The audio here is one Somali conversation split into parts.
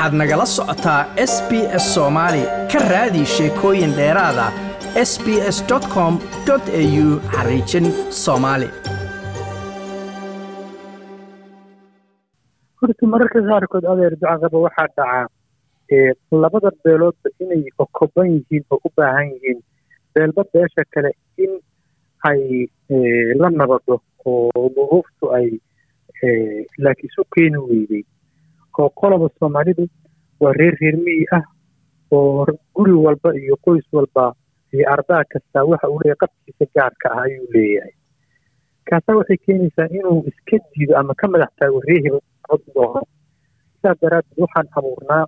waxaad nagala socotaa s b s soomaali ka raadi sheekooyin dheeraada s b s com au xariijin soomaali horta mararka qaarkood adeer ducaqaba waxaa dhacaa labada beeloodba inay okoban yihiin oo u baahan yihiin. Beelba beesha kale in ay la nabado oo duruuftu ay laakiin isu keeni weydey oo qoloba soomaalidu waa reer reer miyi ah oo guri walba iyo qoys walba iyo ardaa kastaa waxa uu leeyahay qabkiisa gaarka ah ayuu leeyahay. Kaasaa waxay keenaysaa inuu iska diido ama ka madax taago reehiba doono sidaas daraaddeed waxaan abuurnaa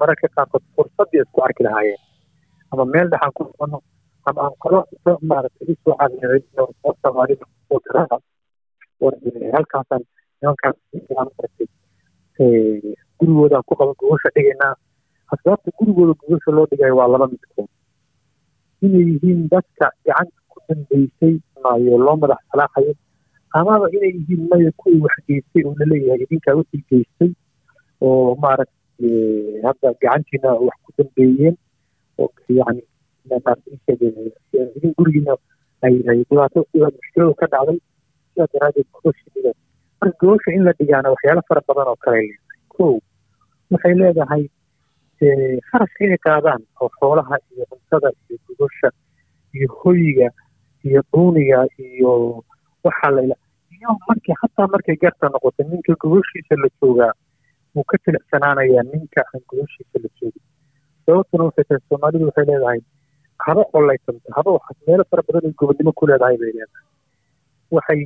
mararka qaarkood fursaddii isku arki lahaayeen. Ama meel dhexaan ku noqono ama aan kalo maaragtay isoo cadiicino oo soomaalida oo garada halkaasaan nimankaas maaragtay gurigoodaan ku qaba gogosha dhigaynaa. Asbaabta gurigooda gogosha loo dhigayo waa laba midkood inay yihiin dadka gacanta ku dambeysay maayo loo madax salaaxayo. Amaba inay yihiin maya kuwii wax geystay oo la leeyahay idinkaa wixii geystay oo maaragtay hadda gacantiina wax ku dambeeyeen oo yani idin gurigiina ay ay dhibaato mushkiladu ka dhacday. Sidaa daraaddeed gogosha dhiga marka gogosha in la dhigaana waxyaalo fara badan oo kale leedahay. Kow waxay leedahay kharashka inay qaadaan oo xoolaha iyo cuntada iyo gogosha iyo hoyiga iyo duuniga iyo waxaa layla iyo markii hataa markay garta noqoto ninka gogoshiisa la joogaa wuu ka tilicsanaanayaa ninka aan gogoshiisa la joogin. Sababtuna waxay tahay soomaalidu waxay leedahay haba qolaysanto haba meelo fara badan ay gobodnimo ku leedahay bay leedahay. Waxay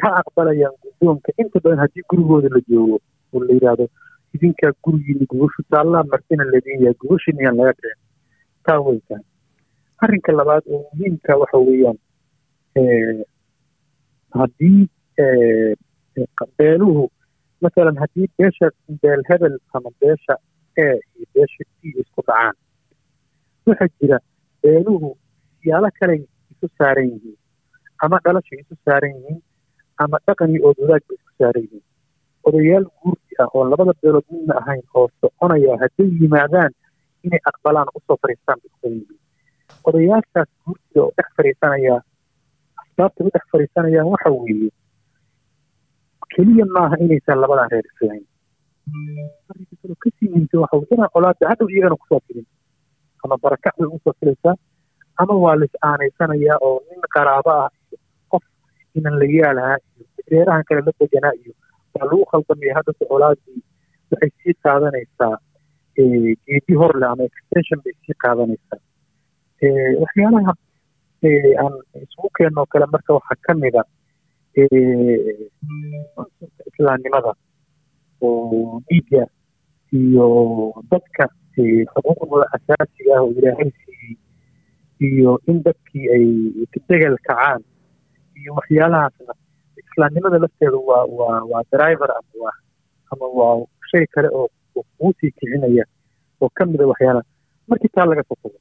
ka aqbalayaan guddoonka inta badan haddii gurigooda la joogo oo la yidhaahdo idinkaa gurigiina gogoshu taallaa martina ladin yahay gogoshin iyaan laga dhicin taa way tahay. Arrinka labaad oo muhiimka waxa weeyaan haddii beeluhu masalan haddii beesha beel hebel ama beesha e iyo beesha d isku dhacaan waxaa jira beeluhu siyaalo kaley isu saaran yihiin ama dhalashay isu saaran yihiin ama dhaqan iyo ood wadaag bay isku saaran yihiin. Odayaal guurti ah oo labada beelood midna ahayn oo soconaya hadday yimaadaan inay aqbalaan u soo fariistaan bay kubadan yihiin. Odayaashaas guurtiga oo dhex fariisanayaa asbaabta u dhex fariisanayaan waxa weeye keliya maaha inaysan labadan reer kaloo ka sii muhiimsan waxa inaan colaada hadhow iyagana ku soo filin. Ama barakac bay u soo filaysaa ama waa la aanaysanayaa oo nin qaraabo ah inan la yaalahaa iyo reerahan kale la deganaa iyo waa lagu khaldamaya haddase colaadii waxay sii qaadanaysaa geedi horle ama extension bay sii qaadanaysaa. Waxyaalaha aan isugu keenoo kale marka waxaa ka mida islaamnimada oo dhiigga iyo dadka xuquuqdooda asaasiga ah oo ilaahay siiyey iyo in dadkii ay degel kacaan iyo waxyaalahaasna islaamnimada lafteedu waa waa waa driver ama waa ama waa shay kale oo kuu sii kicinaya oo ka mida waxyaalaha. Markii taa laga soo tago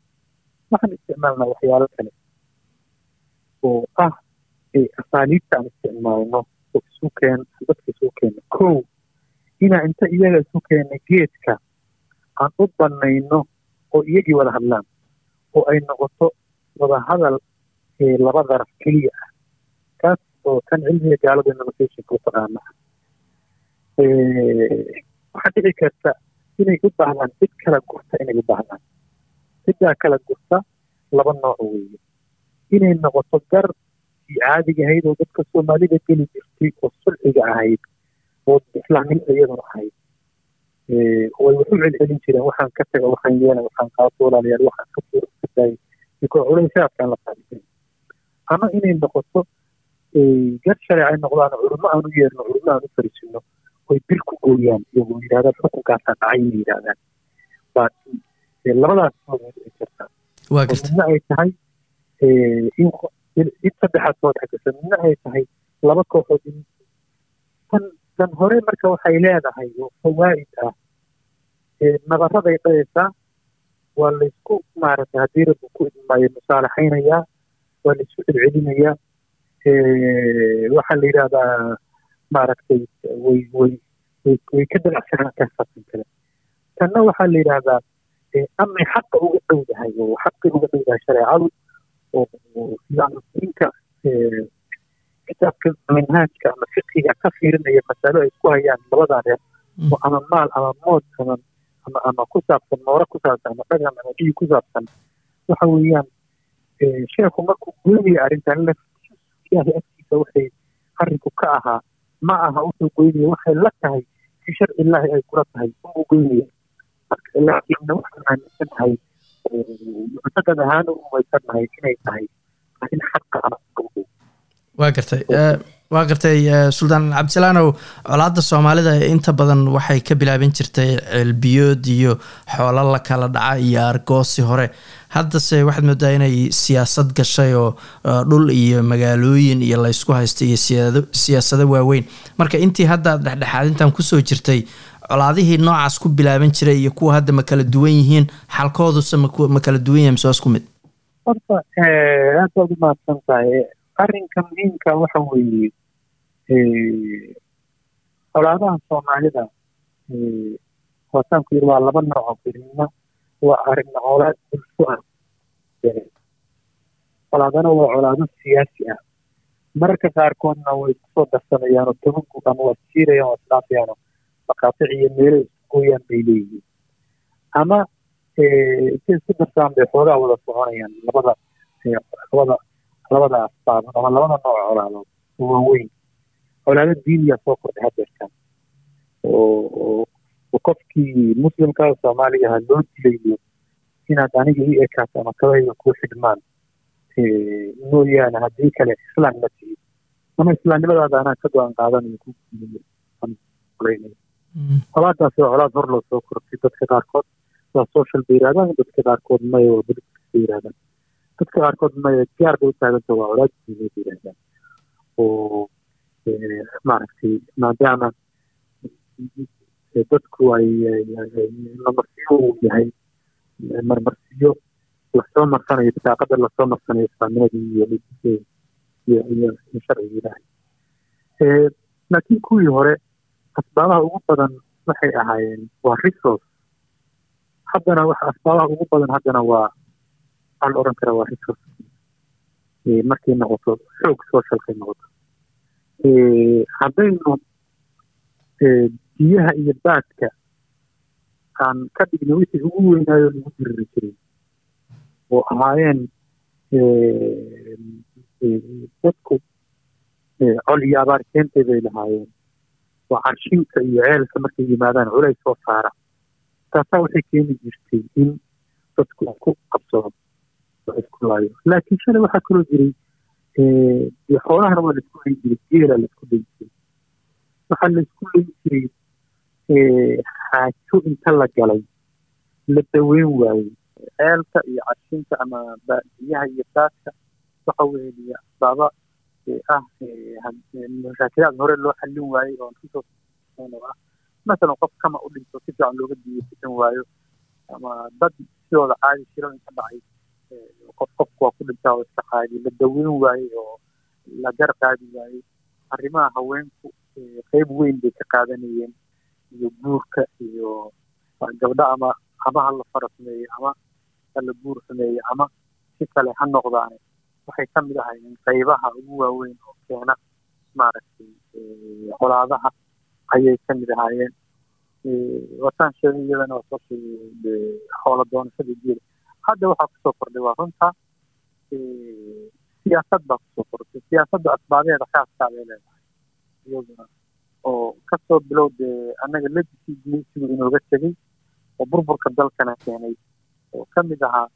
waxaan isticmaalnaa waxyaalo kale oo ah asaaliibta aan isticmaalno oo isu keen dadka isu keena kow inaa inta iyaga isu keena geedka aan u banayno oo iyagii wada hadlaan oo ay noqoto wada hadal laba daraf keliya ah kaas oo kan cilmiga gaalada negotiationka u taqaana waxaa dhici karta inay u baahdaan cid kala gurta inay u baahdaan ciddaa kala gurta laba nooc weeye inay noqoto gar ii caadiga ahayd oo dadka soomaalida geli jirtay oo sulxiga ahayd oo islaamnimada iyaduna ahayd way wax u celcelin jireen waxaan ka taga waxaan yeela waxaan qaato walaalayaal waxaan ka fuura ka daayay ikoo culaysaadkaan la qaadisan ama inay noqoto gar shareec ay noqdaan culummo aan u yeerno culummo aan u fariisino oy bir ku gooyaan iyagoo yidhahdaan xukunkaasaa dhacay inay yidhahdaan labadaas ay jirtaa midna ay tahay in saddexaad soo dhex midna ay tahay laba kooxood in tan tan hore marka waxay leedahay oo fawaa'id ah nabaraday dhayaysaa waa laysku maaragtay haddii rabbi ku idmaayo musaalaxaynayaa waa laysku celcelinayaa waxaa la yidhahdaa maaragtay way way way ka dabacsanaan kartaa tan kale tanna waxaa la yidhaahdaa amay xaqa uga dhowdahay oo xaqii uga dhowdahay shareecadu oo ninka kitaabka minhaajka ama fiqiga ka fiirinaya masalo ay isku hayaan labadan reer oo ama maal ama mood ama ama ama ku saabsan moore ku saabsan ama dhaqan ama dhiig ku saabsan waxa weeyaan sheekhu markuu goynaya arrintan ilaahay agtiisa waxay arrinku ka ahaa ma aha wuxuu goynaya waxay la tahay fi sharci illaahi ay kula tahay unbuu goynaya. Laakiinna waxaan aaminsanahay muctaqad ahaan u rumaysanahay inay tahay arrin xaqa ama waa gartay waa gartay suldaan cabdisalaanow colaadda soomaalida inta badan waxay ka bilaaban jirtay ceelbiyood iyo xoolo la kala dhaca iyo argoosi hore. Haddase waxaad moodaa inay siyaasad gashay oo dhul iyo magaalooyin iyo laysku haysta iyo siyaasado waaweyn. Marka intii hadda dhexdhexaadintan ku soo jirtay colaadihii noocaas ku bilaaban jiray iyo kuwa hadda ma kala duwan yihiin xalkooduse ma kala duwan yahay waa isku mid? Horta aad baad u mahadsan tahay arrinka muhiimka waxa weeye colaadaha soomaalida waasaanku yiri waa laba nooc oo kelima waa arrin colaad bulsho ah colaadana waa colaado siyaasi ah. Mararka qaarkoodna way isku soo darsanayaan oo tobanku ama waa siirayaan waa isdhaafayaan oo maqaatic iyo meelo isku gooyaan bay leeyihiin. Ama intay isku darsaan bay xoogaa wada soconayaan labada labada labada asbaabood ama labada nooc colaadood oo waaweyn colaado diiniya soo kordhay hadeertan oo qofkii muslimka soomaaliga ha loo dilayo inaad aniga ii ekaato ama kabahayga kuu xidhmaan mooyaane haddii kale islaan ma tihid ama islaamnimadaada anaa ka go'aan qaadanayo ku colaadaas waa colaad hor loo soo kortay dadka qaarkood waa social bay yirahdaan dadka qaarkood maya waa politics bay yirahdaan dadka qaarkood maya gaar bay u taaganta waa bay yirahdaan oo maaragtay maadaama dadku ay marmarsiyo uu yahay marmarsiyo la soo marsanayo bitaaqada la soo marsanayo islaamnimadii iyo iyo iyo sharciga ilaahay laakiin kuwii hore asbaabaha ugu badan waxay ahaayeen waa resource haddana asbaabaha ugu badan haddana waa waxaa la odhan karaa waa markay noqoto xoog socialkay noqoto haddaynu biyaha iyo baadka aan ka dhigna wixii ugu weynaayo lagu diriri jiray oo ahaayeen dadku col iyo abaar keentay bay lahaayeen oo carshinka iyo ceelka markay yimaadaan culays soo saara taasaa waxay keeni jirtay in dadku ku qabsado isku laayo laakiin shalay waxaa kaloo jiray xoolahana waa la isku leyn jiray geela la isku leyn jiray waxaa la isku leyn jiray xaajo inta la galay la daweyn waayey. Ceelka iyo cashinka ama biyaha iyo daadka waxa weeye asbaaba ah mashaakilaad hore loo xallin waayey oo resource oo ah. Masalan qof kama u dhinto si fiican looga diisan waayo ama dad sidooda caadi shiro inka dhacay qof qofku waa ku dhintaa oo iska qaadi la daweyn waayey oo la gar qaadi waayey arrimaha haweenku qeyb weyn bay ka qaadanayeen iyo guurka iyo gabdho ama ama la fara sameeye ama ha la guur sameeye ama si kale ha noqdaane waxay ka mid ahaayeen qaybaha ugu waaweyn oo keena maaragtay colaadaha ayay ka mid ahaayeen. Wataan sheegay iyadana waa soo sheegay xoola doonashada geela hadda waxaa ku soo kordhay waa runta siyaasad baa ku soo kordhay siyaasadda asbaabeeda khaaska bay leedahay iyaduna oo ka soo bilow dee annaga legacy gumaysigu inooga tegey oo burburka dalkana keenay oo ka mid ahaa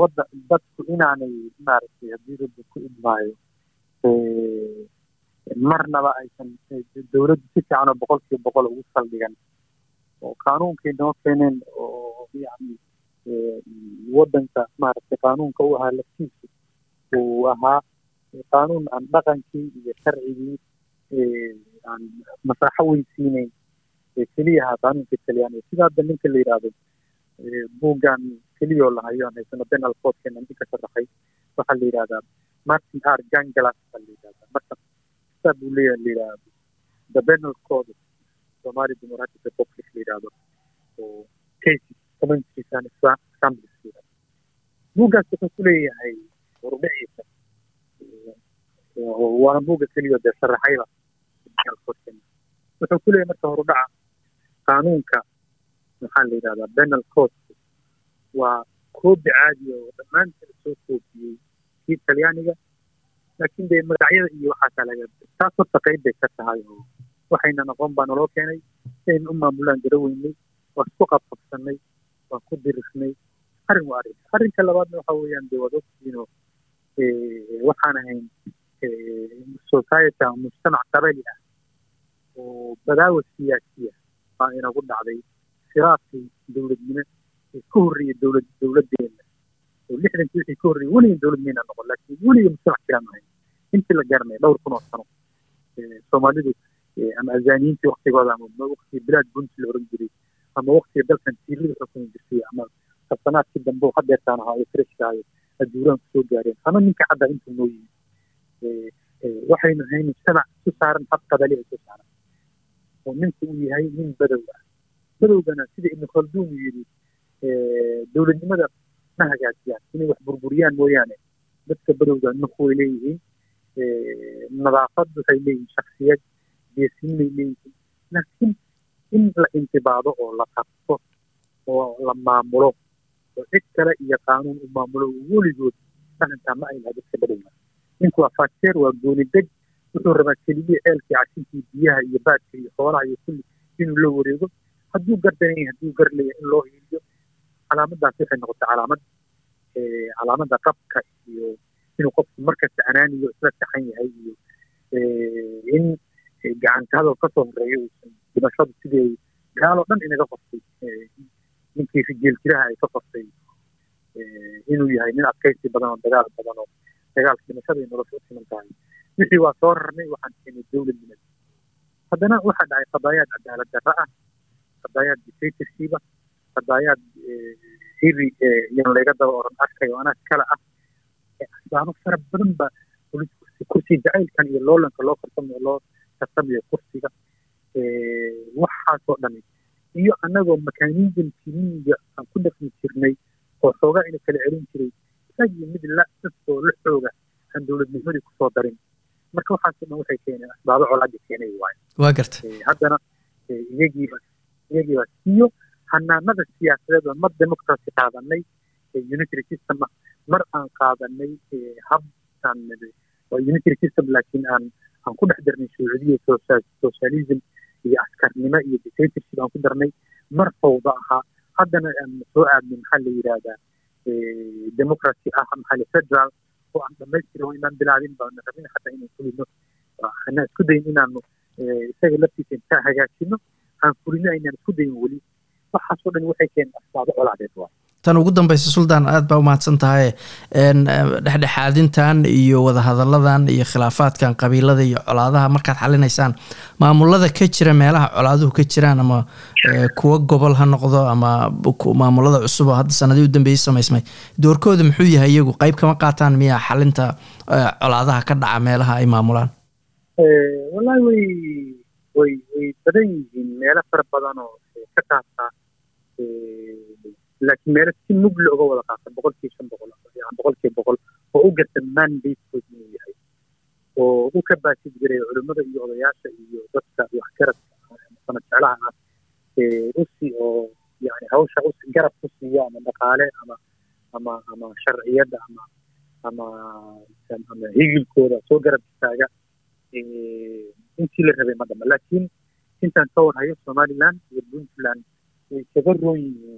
wadda dadku inaanay maaragtay haddii rabbi ku idmaayo marnaba aysan dowladdu si fiican oo boqol boqol ugu saldhigan oo qaanuunkay noo keeneen oo yani waddanka maaragtay qaanuunka u ahaa laftiisu uu ahaa qaanuun aan dhaqankii iyo sharcigii aan masaaxo weysiinayn keliya ahaa qaanuunka talyaaniga sida ninka la yidhaahdo buuggan keliyoo la hayo aan haysano penal codkeena ninka sharaxay waxaa la yidhahdaa martin r. Gangalas baa la yidhahdaa marka kitaa buu leeyahay la yidhahdo the penal code somali democratic republic la yidhahdo oo cases buuggaas wuxuu ku leeyahay waana buugga keliya dee sharaxayba wuxuu ku marka horudhaca qaanuunka maxaa la yidhahdaa penal code waa koobi caadi oo dhammaantood soo koobiyey kii talyaaniga laakiin dee magacyada iyo waxaasaa laga taas horta qayb bay ka tahay oo waxayna noqon baa naloo keenay saynu u maamulaan garaweynay waa isku qabqabsanay waa ku dirisnay arrin waa arrin arrinka labaadna waxa weeyaan dee waad ogtiinoo waxaan ahayn society ama mujtamac qabali ah oo badaawa siyaasiya baa inagu dhacday. Firaaqii dowladnimo ee ka horreeyay dowlad dowladdeena oo lixdankii wixii ka horreeyay weligan dowlad noqon laakiin weliga mujtamac jiraan ahayn intii la garanaya dhowr kun oo sano soomaalidu ama azaaniyiintii waktigooda ama waktigii bilaad bunti la oran jiray ama waktiga dalkan tiirada xukumi jirtay ama sabsanaadkii dambe oo hadeertaan ahaa ee freshka ku soo gaareen. Ama ninka cadda intuu noo yimi waxaynu ahayn mujtamac isu saaran hab qabali isu saaran. Oo ninku uu yahay nin badow ah badowgana sida ibnu khalduun uu yidhi dowladnimada ma hagaajiyaan. Inay wax burburiyaan mooyaane. Dadka badowga way leeyihiin. Nadaafad waxay leeyihiin shaksiyad geesinimay leeyihiin. Laakiin in la intibaado oo la qabto oo la maamulo oo cid kale iyo qaanuun u maamulo weligood dhaqankaa ma ay laha dadka badowga ninku waa faajeer waa gooni deg wuxuu rabaa keliya ceelkii cashinkii biyaha iyo baadka iyo xoolaha iyo kulli inuu la wareego hadduu gardanay hadduu gar leeyahay in loo hiiliyo calaamadaas waxay noqotay calaamad calaamadda qabka iyo inuu qofku markasta anaaniyo isla saxan yahay iyo in gacanta hadal horeeyo uusan dhimashadu sidii gaaloo dhan inaga qortay ninkii rijiil jiraha ay ka qortay inuu yahay nin adkaysi badan oo dagaal badan oo dagaalka dhimashada iyo nolosha u siman tahay. Wixii waa soo rarnay waxaan keenay dowladnimada haddana waxaa dhacay qadaayaad cadaalad darra ah qadaayaad dictatorship ah qadaayaad hiri yan layga daba oran arkay oo anaa kale ah. Asbaabo fara badan ba kursi jacaylkan iyo loolanka loo karsamayo loo karsamayo kursiga waxaasoo dhami iyo annagoo mekanism kiniga aan ku dhaqmi jirnay oo xoogaa ina kala celin jiray isagii mid la dadkoo la xooga aan dowladnimadii ku soo darin. Marka waxaasoo dhan waxay keeneen asbaabo colaadii keenay waayo. Waa garta. Haddana iyagiiba iyagiiba iyo hanaanada siyaasadeed oo mar democracy qaadanay unitary system ah mar aan qaadanay hab aan unitary system laakiin aan aan ku dhex darnay shuucidiya socialism iyo askarnimo iyo dictatorship aan ku darnay mar fawda ahaa haddana aan soo aadnay maxaa la yidhaahdaa democracy ah maxaa la federal oo aan dhamaystiri oo inaan bilaabin baana rabin xataa inaan fulino anaa isku dayin inaanu isaga laftiisa intaa hagaajino aan fulino aynaan isku dayin weli. Waxaasoo dhan waxay keeneen asbaabo colaadeed waa tan ugu dambaysa suldaan aad baa umahadsan tahay dhexdhexaadintan iyo wadahadalladan iyo khilaafaadkan qabiilada iyo colaadaha markaad xalinaysaan maamulada ka jira meelaha colaaduhu ka jiraan ama kuwa gobol ha noqdo ama maamulada cusub oo hadda sanadii u dambeeyey samaysmay doorkooda muxuu yahay iyagu qayb kama qaataan miya xalinta colaadaha ka dhaca meelaha ay maamulaan? Wallahi way way way badan yihiin meelo fara badan oo ka qaata laakiin meelo si mugla uga wada qaata boqolkii shan boqol boqolkii boqol oo u garta mandatekood inuu yahay oo u ka baasid jiray culimmada iyo odayaasha iyo dadka waxgaradka sana jeclaha ah usi oo yani hawsha usi garab ku siiya ama dhaqaale ama ama ama sharciyadda ama ama ama higilkooda soo garab istaaga intii la rabay ma dhama laakiin intaan ka warhayo somaliland iyo puntland way kaga roon yihiin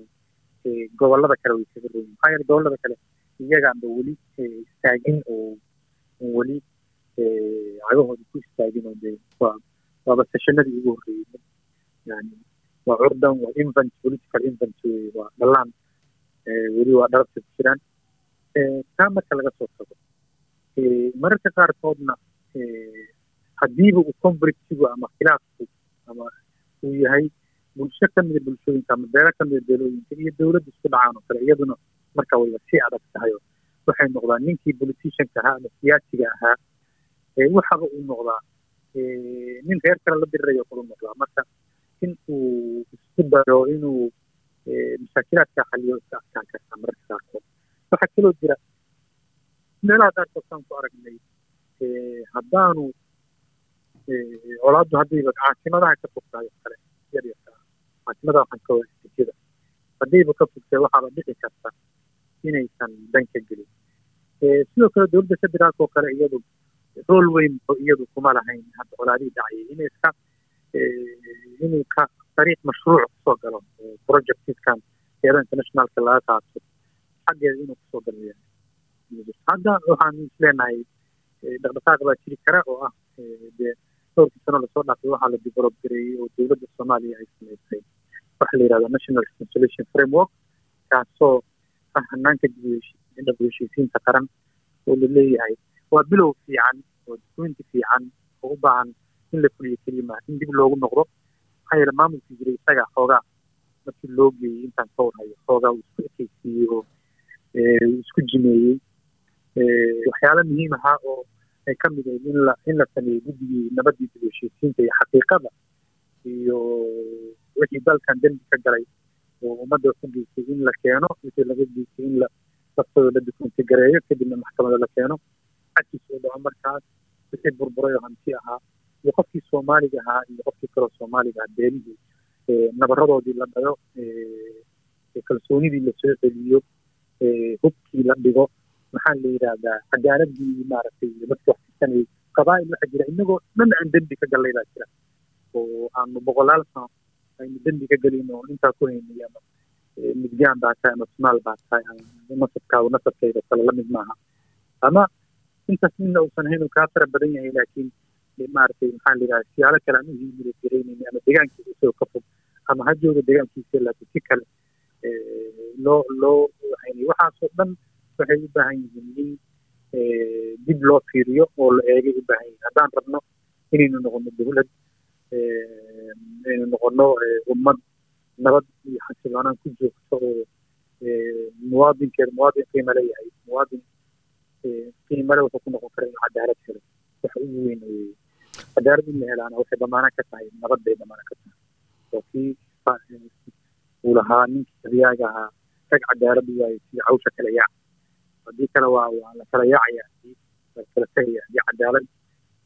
gobollada kale way kaga roon yihiin maxaa yeele gobollada kale iyagaanba weli istaagin oo weli cagahooda ku istaagin oo dee waa waaba seshanadii ugu horreeyey yani waa curdan waa infant political infant wey waa dhalaan weli waa dhalabta ku jiraan. Taa marka laga soo tago mararka qaarkoodna haddiiba uu conflictigu ama khilaafku ama uu yahay bulsho ka mida bulshooyinka ama beelo ka mida beelooyinka iyo dowladda isku dhacaan oo kale iyaduna marka wayba sii adag tahay. Waxay noqdaan ninkii politicianka ahaa ama siyaasiga ahaa waxaba uu noqdaa nin reer kale la dirirayo kulu noqdaa. Marka in uu isku dayo inuu mashaakilaadka xaliyo iska adkaan kartaa mararka qaarkood. Waxaa kaloo jira meelaha qaarkood saan ku aragnay haddaanu colaaddu haddayba caasimadaha ka fogtahay kale yar waxaan ka waajijada haddayba ka fogtay waxaaba dhici karta inaysan dan ka gelin sidoo kale dowladda federaalka oo kale iyadu rool weyn iyadu kuma lahayn hadda colaadihii dhacayay. Inay iska inuu ka dariiq mashruuc ku soo galo projectiskan eeda internationalka laga qaato xaggeeda inuu ku soo galaya hadda waxaan isleenahay dhaqdhaqaaq baa jiri kara oo ah dee dhowrkii sano la soo dhaafay waxaa la develop gareeyey oo dowladda soomaaliya ay samaysay waxa la yidhahda national reconciliation framework kaasoo ah hanaanka dib qaran oo la leeyahay waa bilow fiican oo dukumeenti fiican oo u baahan in la fuliyo keliya maaha in dib loogu noqdo maxaa yeele maamulkii jiray isaga xoogaa markii loo geeyey intaan ka warhayo xoogaa uu isku ekeysiiyey oo uu isku jimeeyey waxyaalo muhiim ahaa oo ay ka mid ahayd in la in la sameeyey guddigii nabadii dib iyo xaqiiqada iyo wixii dalkan dembi ka galay. Oo ummadda ku in la keeno wixii laga geystay in la laftooda la dukumenti gareeyo kadibna maxkamada la keeno xagkiis oo dhaco markaas wixii burburay oo hanti ahaa iyo qofkii soomaaliga ahaa iyo qofkii kaloo soomaaliga ahaa beenihii nabaradoodii la dhayo kalsoonidii la soo celiyo hubkii la dhigo maxaa la yidhaahdaa cadaaladii maaragtay dadka wax fisanayay qabaa'il waxaa jira inagoo dhan aan dembi ka gallay baa jira oo aanu boqolaal sano aynu dembi ka gelin oo intaa ku haynay ama midgaan baa tahay ama somaal baa tahay nasabkaagu nasabkayda kale la mid maaha ama intaas midna uusan ahayn uu kaa fara badan yahay laakiin maaragtay maxaa la yidhaha siyaalo kale aan u hiimila garaynayni ama deegaankiisa isagoo ka fog ama ha jooga deegaankiisa laakiin si kale loo loo haynay waxaasoo dhan waxay u baahan yihiin in dib loo fiiriyo oo la eegay u baahan yihiin haddaan rabno inaynu noqono dowlad inaynu noqono ummad nabad iyo xasiloonaan ku joogto oo muwaadinkeeda muwaadin qiimo leeyahay muwaadin qiimale wuxuu ku noqon kara inuu cadaalad helo waxa ugu weyn weeye cadaalad in la helaana waxay damaana ka tahay nabad bay damaana ka tahay oo kii uu lahaa ninkii adiyaaga ahaa rag cadaalad waayo sida cawsha kala yaac haddii kale waa waa la kala yaacaya kala tegaya haddii cadaalad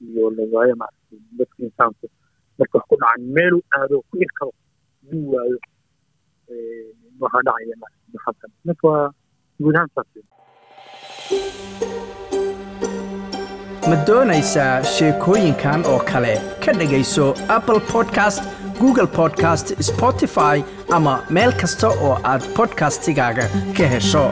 iyo la waayo maaragtay dadka insaanku marka ku dhacan meelu aado ku irkado duu waayo waxaa dhacaya maxasan marka waa guud ahaan saas. Ma doonaysaa sheekooyinkan oo kale? Ka dhegayso apple podcast google podcast spotify ama meel kasta oo aad podcastigaaga ka hesho